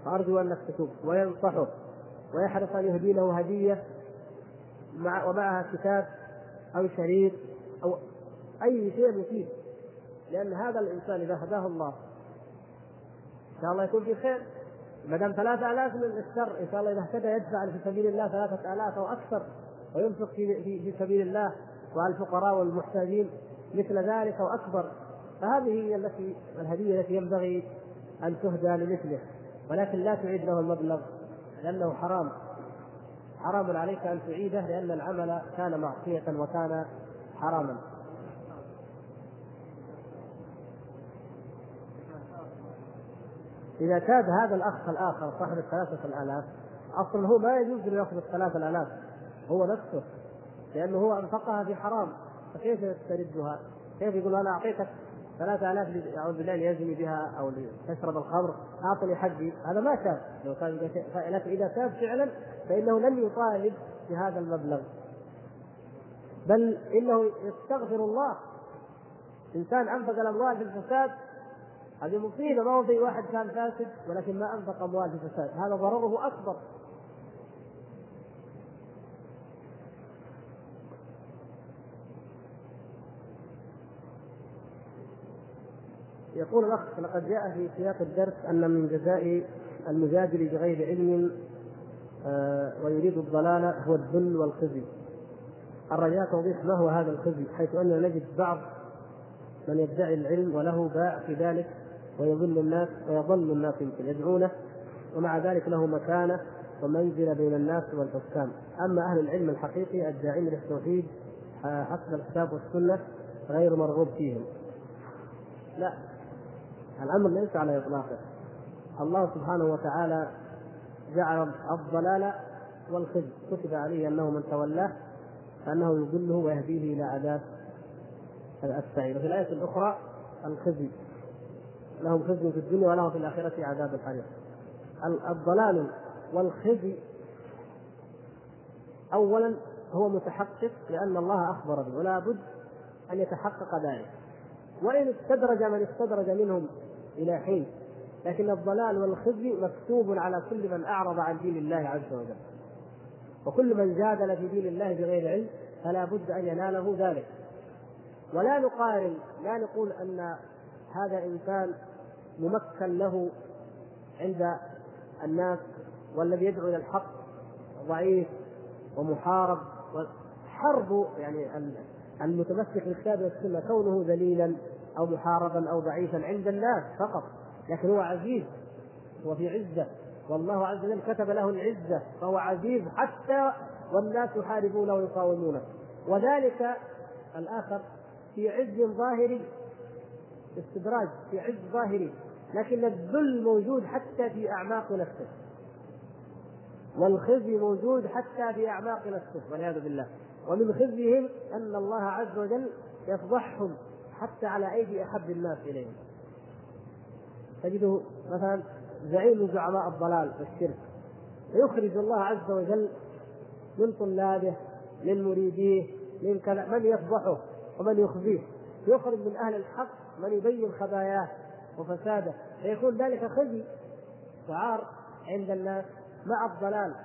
Speaker 2: فارجو انك تتوب وينصحه ويحرص أن يهدي له هدية مع ومعها كتاب أو شريط أو أي شيء مفيد لأن هذا الإنسان إذا هداه الله إن شاء الله يكون في خير. ما دام ثلاثة آلاف من الشر إن شاء الله إذا اهتدى يدفع في سبيل الله ثلاثة آلاف أو أكثر وينفق في, في, في سبيل الله وعلى الفقراء والمحتاجين مثل ذلك أو أكبر فهذه هي التي الهدية التي ينبغي أن تهدى لمثله. ولكن لا تعيد له المبلغ لأنه حرام حرام عليك أن تعيده لأن العمل كان معصية وكان حراما إذا كاد هذا الأخ الآخر صاحب الثلاثة الآلاف أصلا هو ما يجوز له يأخذ الثلاثة الآلاف هو نفسه لأنه هو أنفقها في حرام فكيف يستردها؟ كيف يقول أنا أعطيتك ثلاثة آلاف أعوذ بالله ليزني بها أو لتشرب الخمر أعطني حقي هذا ما تاب لو كان لكن إذا تاب فعلا فإنه لن يطالب بهذا المبلغ. بل إنه يستغفر الله. إنسان أنفق الأموال في الفساد هذه مصيبة. ما هو في واحد كان فاسد ولكن ما أنفق أموال في الفساد. هذا ضرره أكبر. يقول الأخ لقد جاء في سياق الدرس أن من جزاء المجادل بغير علم آه، ويريد الضلال هو الذل والخزي. الرجاء توضيح ما هو هذا الخزي حيث أننا نجد بعض من يدعي العلم وله باع في ذلك ويضل الناس ويضل الناس يمكن يدعونه ومع ذلك له مكانة ومنزلة بين الناس والحكام. أما أهل العلم الحقيقي الداعين للتوحيد آه، حسب الكتاب والسنة غير مرغوب فيهم. لا. الأمر ليس على اطلاقه الله سبحانه وتعالى جعل الضلال والخزي. كتب عليه أنه من تولاه فأنه يضله ويهديه إلى عذاب السعير وفي الآية الأخرى الخزي. لهم خزي في الدنيا ولهم في الآخرة عذاب الحريق. الضلال والخزي اولا هو متحقق لأن الله أخبر به ولا بد أن يتحقق ذلك. وإن استدرج من استدرج منهم إلى حين. لكن الضلال والخزي مكتوب على كل من أعرض عن دين الله عز وجل. وكل من جادل في دين الله بغير علم فلا بد أن يناله ذلك. ولا نقارن لا نقول أن هذا إنسان ممكن له عند الناس والذي يدعو إلى الحق ضعيف ومحارب. حرب يعني المتمسك بالكتاب والسنة كونه ذليلا. أو محاربا أو ضعيفا عند الناس فقط لكن هو عزيز هو في عزة. والله عز وجل كتب له العزة فهو عزيز حتى والناس يحاربونه ويقاومونه. وذلك الآخر في عز ظاهري استدراج في عز ظاهري لكن الذل موجود حتى في أعماق نفسه. والخزي موجود حتى في أعماق نفسه والعياذ بالله. ومن خزيهم أن الله عز وجل يفضحهم حتى على أيدي احب الناس اليهم تجده مثلا زعيم زعماء الضلال والشرك فيخرج الله عز وجل من طلابه من مريديه من كذا من يفضحه ومن يخزيه. يخرج من أهل الحق من يبين خباياه وفساده. فيكون ذلك خزي وعار عند الناس مع الضلال.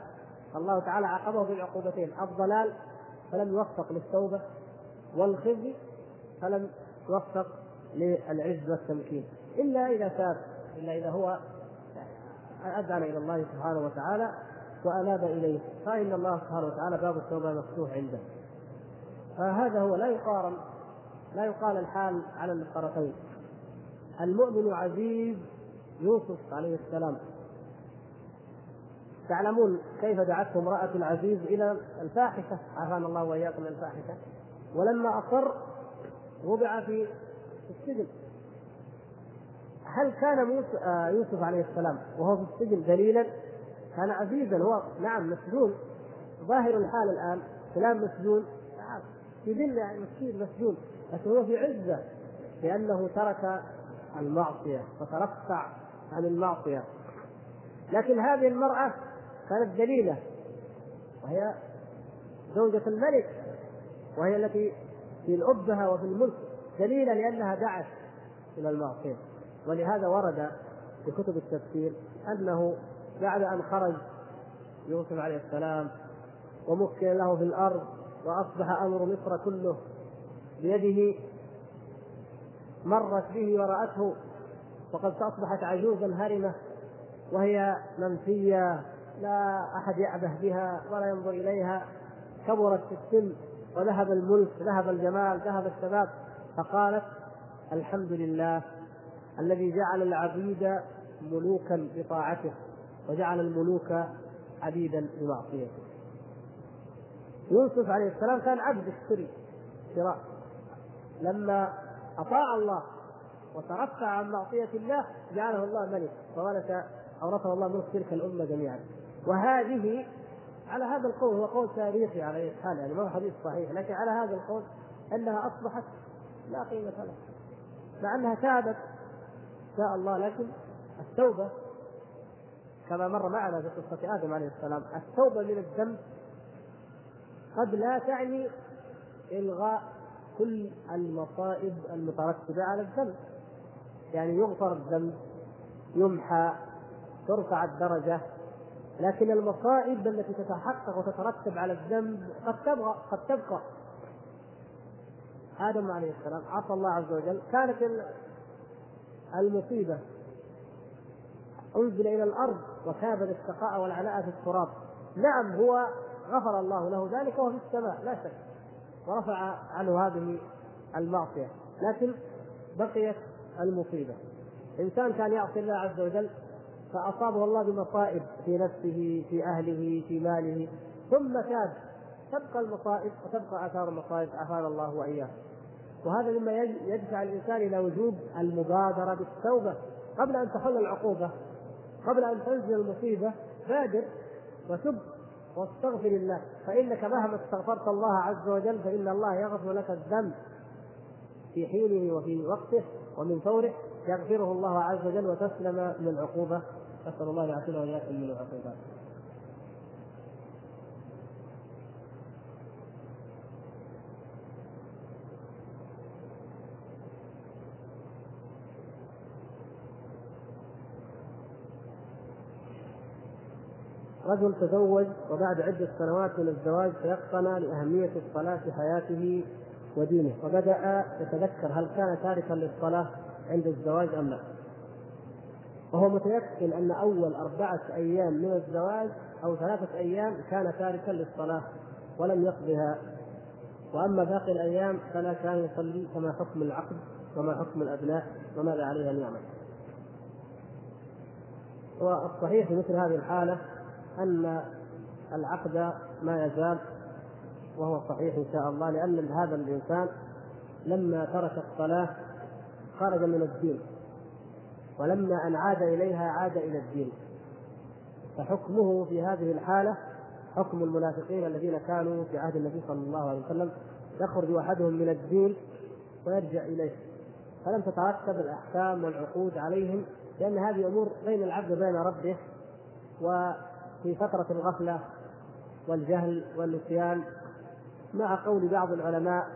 Speaker 2: الله تعالى عاقبه بالعقوبتين. الضلال فلم يوفق للتوبة والخزي فلم يوفق للعز والتمكين. إلا إذا تاب إلا إذا هو اذعن إلى الله سبحانه وتعالى وأناب إليه فإن الله سبحانه وتعالى باب التوبة مفتوح عنده. فهذا هو لا يقارن لا يقال الحال على الطرفين. المؤمن عزيز يوسف عليه السلام. تعلمون كيف دعته امرأة العزيز إلى الفاحشة؟ عافانا الله وإياكم من الفاحشة. ولما أصر وضع في السجن. هل كان آه، يوسف عليه السلام وهو في السجن دليلا؟ كان عزيزا هو نعم مسجون. ظاهر الحال الآن فلان مسجون. نعم في ذل يعني مسجون. لكن هو في عزة لأنه ترك المعصية وترفع عن المعصية. لكن هذه المرأة كانت دليلة وهي زوجة الملك وهي التي في الأبهة وفي الملك دليلا لأنها دعت إلى المعصية. ولهذا ورد في كتب التفسير أنه بعد أن خرج يوسف عليه السلام ومكن له في الأرض وأصبح أمر مصر كله بيده مرت به ورأته وقد أصبحت عجوزا هرمة وهي منفية لا أحد يعبه بها ولا ينظر إليها كبرت في السن. وذهب الملك ذهب الجمال ذهب الشباب فقالت الحمد لله الذي جعل العبيد ملوكا بطاعته وجعل الملوك عبيدا بمعصيته. يوسف عليه السلام كان عبد اشتري شراء. لما أطاع الله وترفع عن معصية الله جعله الله ملك فورث أورثه الله ملك تلك الأمة جميعا. وهذه على هذا القول هو قول تاريخي على أي حال يعني ما هو حديث صحيح لكن على هذا القول أنها أصبحت لا قيمة لها. مع أنها تابت شاء الله لكن التوبة كما مر معنا في قصة آدم عليه السلام التوبة من الذنب قد لا تعني إلغاء كل المصائب المترتبة على الذنب يعني يغفر الذنب يمحى ترفع الدرجة لكن المصائب التي تتحقق وتترتب على الذنب قد تبقى قد تبقى. آدم عليه السلام عصى الله عز وجل. كانت المصيبة. أنزل إلى الأرض وكابد الشقاء والعناء في التراب. نعم هو غفر الله له ذلك وهو في السماء لا شك. ورفع عنه هذه المعصية. لكن بقيت المصيبة. إنسان كان يعصي الله عز وجل فأصابه الله بمصائب في نفسه في أهله في ماله. ثم تاب. تبقى المصائب وتبقى آثار المصائب عافانا الله وإياه. وهذا مما يدفع الإنسان إلى وجوب المبادرة بالتوبة. قبل أن تحل العقوبة قبل أن تنزل المصيبة بادر وتب واستغفر الله. فإنك مهما استغفرت الله عز وجل فإن الله يغفر لك الذنب. في حينه وفي وقته ومن فوره يغفره الله عز وجل وتسلم من العقوبة نسأل الله يعافينا وإياكم من العقوبات رجل تزوج وبعد عدة سنوات من الزواج تيقن لأهمية الصلاة في حياته ودينه وبدأ يتذكر هل كان تاركا للصلاة عند الزواج أم لا. وهو متيقن أن أول أربعة أيام من الزواج أو ثلاثة أيام كان تاركا للصلاة ولم يقضها. وأما باقي الأيام فلا كان يصلي كما حكم العقد؟ وما حكم الأبناء؟ وماذا عليه أن يعمل والصحيح في مثل هذه الحالة أن العقد ما يزال وهو صحيح إن شاء الله لأن هذا الإنسان لما ترك الصلاة خرج من الدين. ولما أن عاد إليها عاد إلى الدين. فحكمه في هذه الحالة حكم المنافقين الذين كانوا في عهد النبي صلى الله عليه وسلم يخرج أحدهم من الدين ويرجع إليه. فلم تترتب الأحكام والعقود عليهم لأن هذه أمور بين العبد وبين ربه وفي فترة الغفلة والجهل والنسيان مع قول بعض العلماء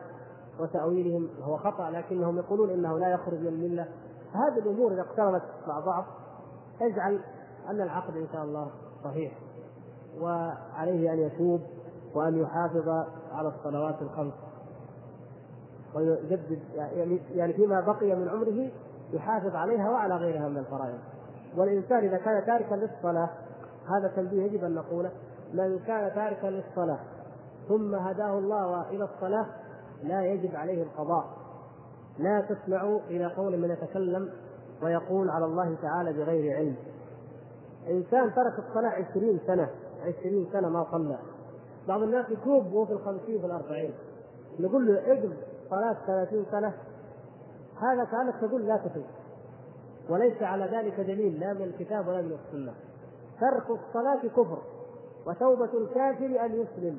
Speaker 2: وتأويلهم وهو خطأ لكنهم يقولون إنه لا يخرج من الملة. هذه الأمور إذا اقترنت مع بعض تجعل أن العقد إن شاء الله صحيح وعليه أن يتوب وأن يحافظ على الصلوات الخمس. ويجدد يعني يعني فيما بقي من عمره يحافظ عليها وعلى غيرها من الفرائض. والإنسان إذا كان تاركا للصلاة هذا تنبيه يجب أن نقوله من كان تاركا للصلاة ثم هداه الله إلى الصلاة لا يجب عليه القضاء. لا تسمعوا إلى قول من يتكلم ويقول على الله تعالى بغير علم. إنسان ترك الصلاة عشرين سنة عشرين سنة ما صلى. بعض الناس يتوب وهو في الخمسين في الأربعين. نقول له اقض صلاة ثلاثين سنة. هذا كأنك تقول لا تتوب وليس على ذلك دليل لا من الكتاب ولا من السنة. ترك الصلاة كفر وتوبة الكافر أن يسلم.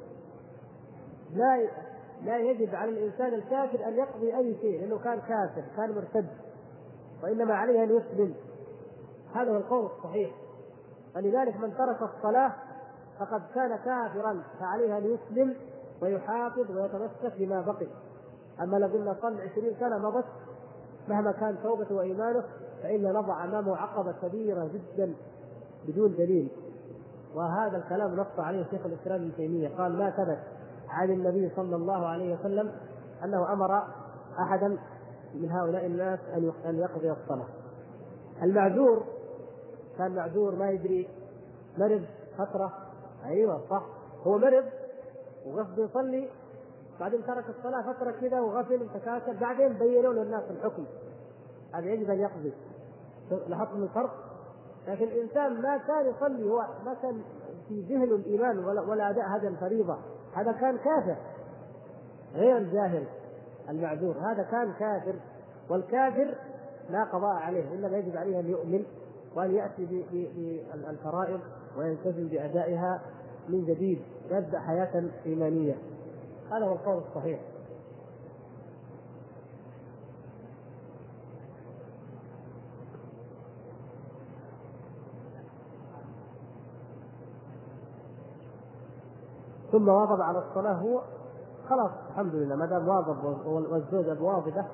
Speaker 2: لا لا يجب على الإنسان الكافر أن يقضي أي شيء لأنه كان كافر كان مرتد وإنما عليه أن يسلم. هذا هو القول الصحيح. ولذلك من ترك الصلاة فقد كان كافرا فعليه أن يسلم ويحافظ ويتمسك بما بقي. أما لو قلنا صل عشرين سنة مضت مهما كان توبته وإيمانه فإن نضع أمامه عقبة كبيرة جدا بدون دليل. وهذا الكلام نص عليه شيخ الإسلام ابن تيمية قال ما ثبت عن النبي صلى الله عليه وسلم أنه أمر أحدا من هؤلاء الناس أن يقضي الصلاة. المعذور كان معذور ما يدري مرض فترة. أيوه صح. هو مرض وقصده يصلي بعدين ترك الصلاة فترة كذا وغفل وتكاسل. بعدين بينوا للناس الحكم. هذا يجب أن يقضي. لاحظتم الفرق؟ لكن الإنسان ما كان يصلي هو ما كان في ذهنه الإيمان ولا, ولا أداء هذه الفريضة. هذا كان كافر غير الجاهل المعذور هذا كان كافر والكافر لا قضاء عليه انما يجب عليه أن يؤمن وأن يأتي بالفرائض ويلتزم بأدائها من جديد يبدأ حياة إيمانية. هذا هو القول الصحيح. ثم واظب على الصلاة هو خلاص الحمد لله ما دام واظب والزوجة واظبة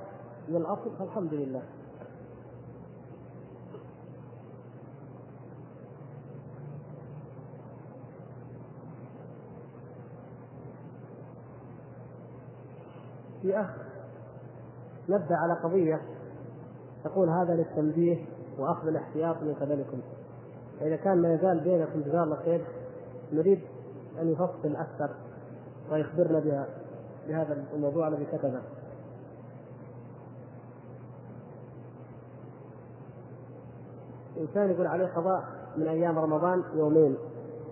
Speaker 2: من الأصل فالحمد لله. في أخ نبدا على قضية تقول هذا للتنبيه وأخذ الاحتياط من قبلكم. فإذا كان ما يزال بينكم جزاه الله خير نريد أن يفصل أكثر ويخبرنا بها بهذا الموضوع الذي كتبه. إنسان يقول عليه قضاء من أيام رمضان يومين.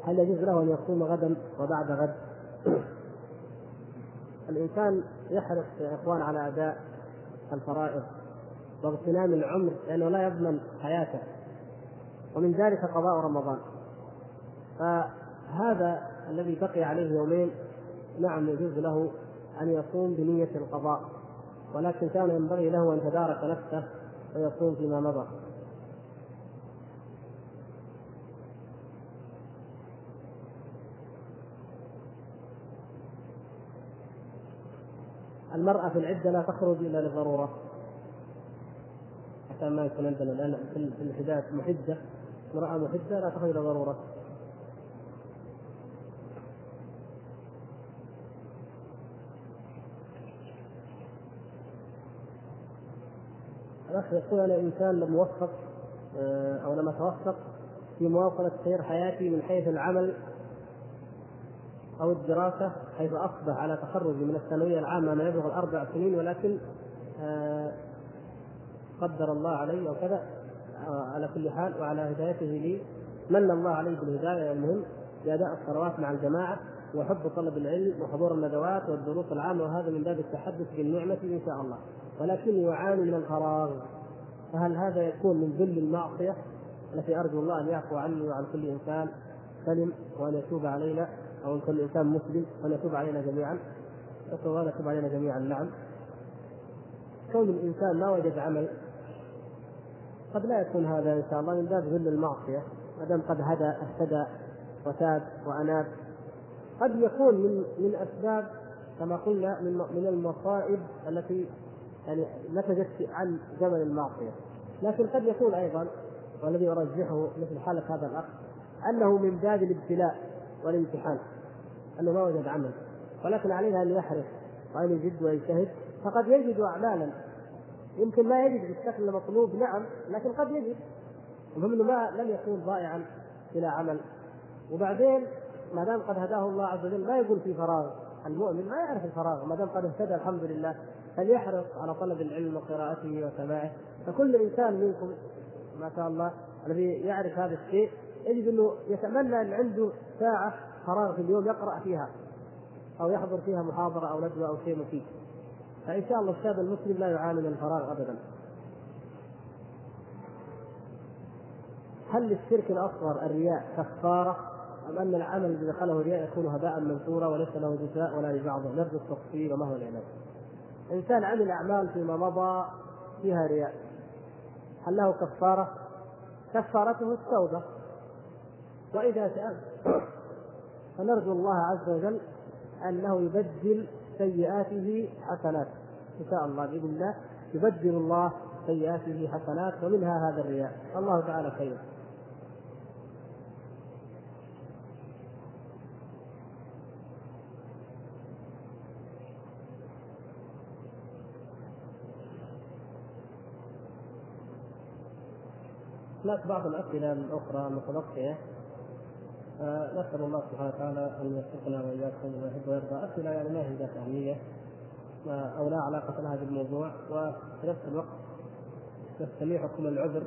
Speaker 2: هل يجوز له أن يصوم غدا وبعد غد؟ الإنسان يحرص يا إخوان على أداء الفرائض واغتنام العمر لأنه لا يضمن حياته. ومن ذلك قضاء رمضان. فهذا الذي بقي عليه يومين نعم يجوز له أن يصوم بنية القضاء ولكن كان ينبغي له أن يتدارك نفسه ويصوم فيما مضى. المرأة في العدة لا تخرج إلا لضرورة حتى ما يكون عندنا الآن في الحداد محدة امرأة محدة لا تخرج إلى ضرورة الأخ يقول أنا إنسان لم أوفق آه، أو لم أتوفق في مواصلة سير حياتي من حيث العمل أو الدراسة حيث أصبح على تخرجي من الثانوية العامة ما يبلغ الأربع سنين ولكن آه، قدر الله علي أو كذا آه، على كل حال وعلى هدايته لي من الله علي بالهداية المهم باداء الصلوات مع الجماعة وحب طلب العلم وحضور الندوات والدروس العامة وهذا من باب التحدث بالنعمة إن شاء الله. ولكني يعاني من الفراغ. فهل هذا يكون من ذل المعصية التي أرجو الله أن يعفو عني وعن كل إنسان سلم وأن يتوب علينا أو كل إنسان مسلم وأن يتوب علينا جميعا؟ نسال الله أن يتوب علينا جميعا. نعم. كون الإنسان ما وجد عمل قد لا يكون هذا إن شاء الله من باب ذل المعصية. ما دام قد هدى اهتدى وتاب وأناب قد يكون من من أسباب كما قلنا من من المصائب التي يعني نتجت عن زمن المعصية. لكن قد يكون أيضا والذي أرجحه مثل حالة هذا الأخ أنه من باب الابتلاء والامتحان أنه ما وجد عمل. ولكن عليه أن يحرص وأن يجد ويجتهد. فقد يجد اعمالا. يمكن ما يجد بالشكل المطلوب نعم لكن قد يجد. المهم انه ما لم يكون ضائعا إلى عمل. وبعدين ما دام قد هداه الله عز وجل ما يقول في فراغ المؤمن ما يعرف الفراغ. ما دام قد اهتدى الحمد لله فليحرص على طلب العلم وقراءته وسماعه فكل إنسان منكم ما شاء الله الذي يعرف هذا الشيء يجد أنه يتمنى أن عنده ساعة فراغ في اليوم يقرأ فيها أو يحضر فيها محاضرة أو ندوة أو شيء مفيد. فإن شاء الله الشاب المسلم لا يعاني من الفراغ ابدا. هل للشرك الأصغر الرياء كفارة أم أن العمل الذي دخله الرياء يكون هباء منثورا وليس له جزاء ولا لبعضه؟ نرجو التفصيل وما هو العلاج؟ إنسان عمل أعمال فيما مضى فيها رياء. هل له كفارة؟ كفارته التوبة. وإذا سأل فنرجو الله عز وجل أنه يبدل سيئاته حسنات. إن شاء الله بإذن الله يبدل الله سيئاته حسنات ومنها هذا الرياء. الله تعالى خير. هناك بعض الأسئلة الأخرى المتبقية نسأل الله سبحانه وتعالى أن يوفقنا وإياكم وما يحب ويرضى. أسئلة يعني ما هي ذات أهمية أو لا علاقة لها بالموضوع. وفي نفس الوقت نستميحكم العذر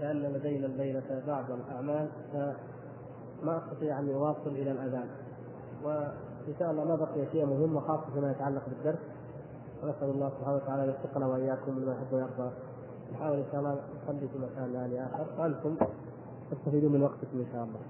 Speaker 2: لأن لدينا الليلة بعض الأعمال فما أستطيع أن اواصل إلى الأذان. وإن شاء الله ما بقي شيء مهم وخاصة فيما يتعلق بالدرس. ونسأل الله سبحانه وتعالى أن يوفقنا وإياكم لما يحب ويرضى. نحاول إن شاء الله نصلي في مكان ثاني آخر. وأنتم تستفيدون من وقتكم إن شاء الله.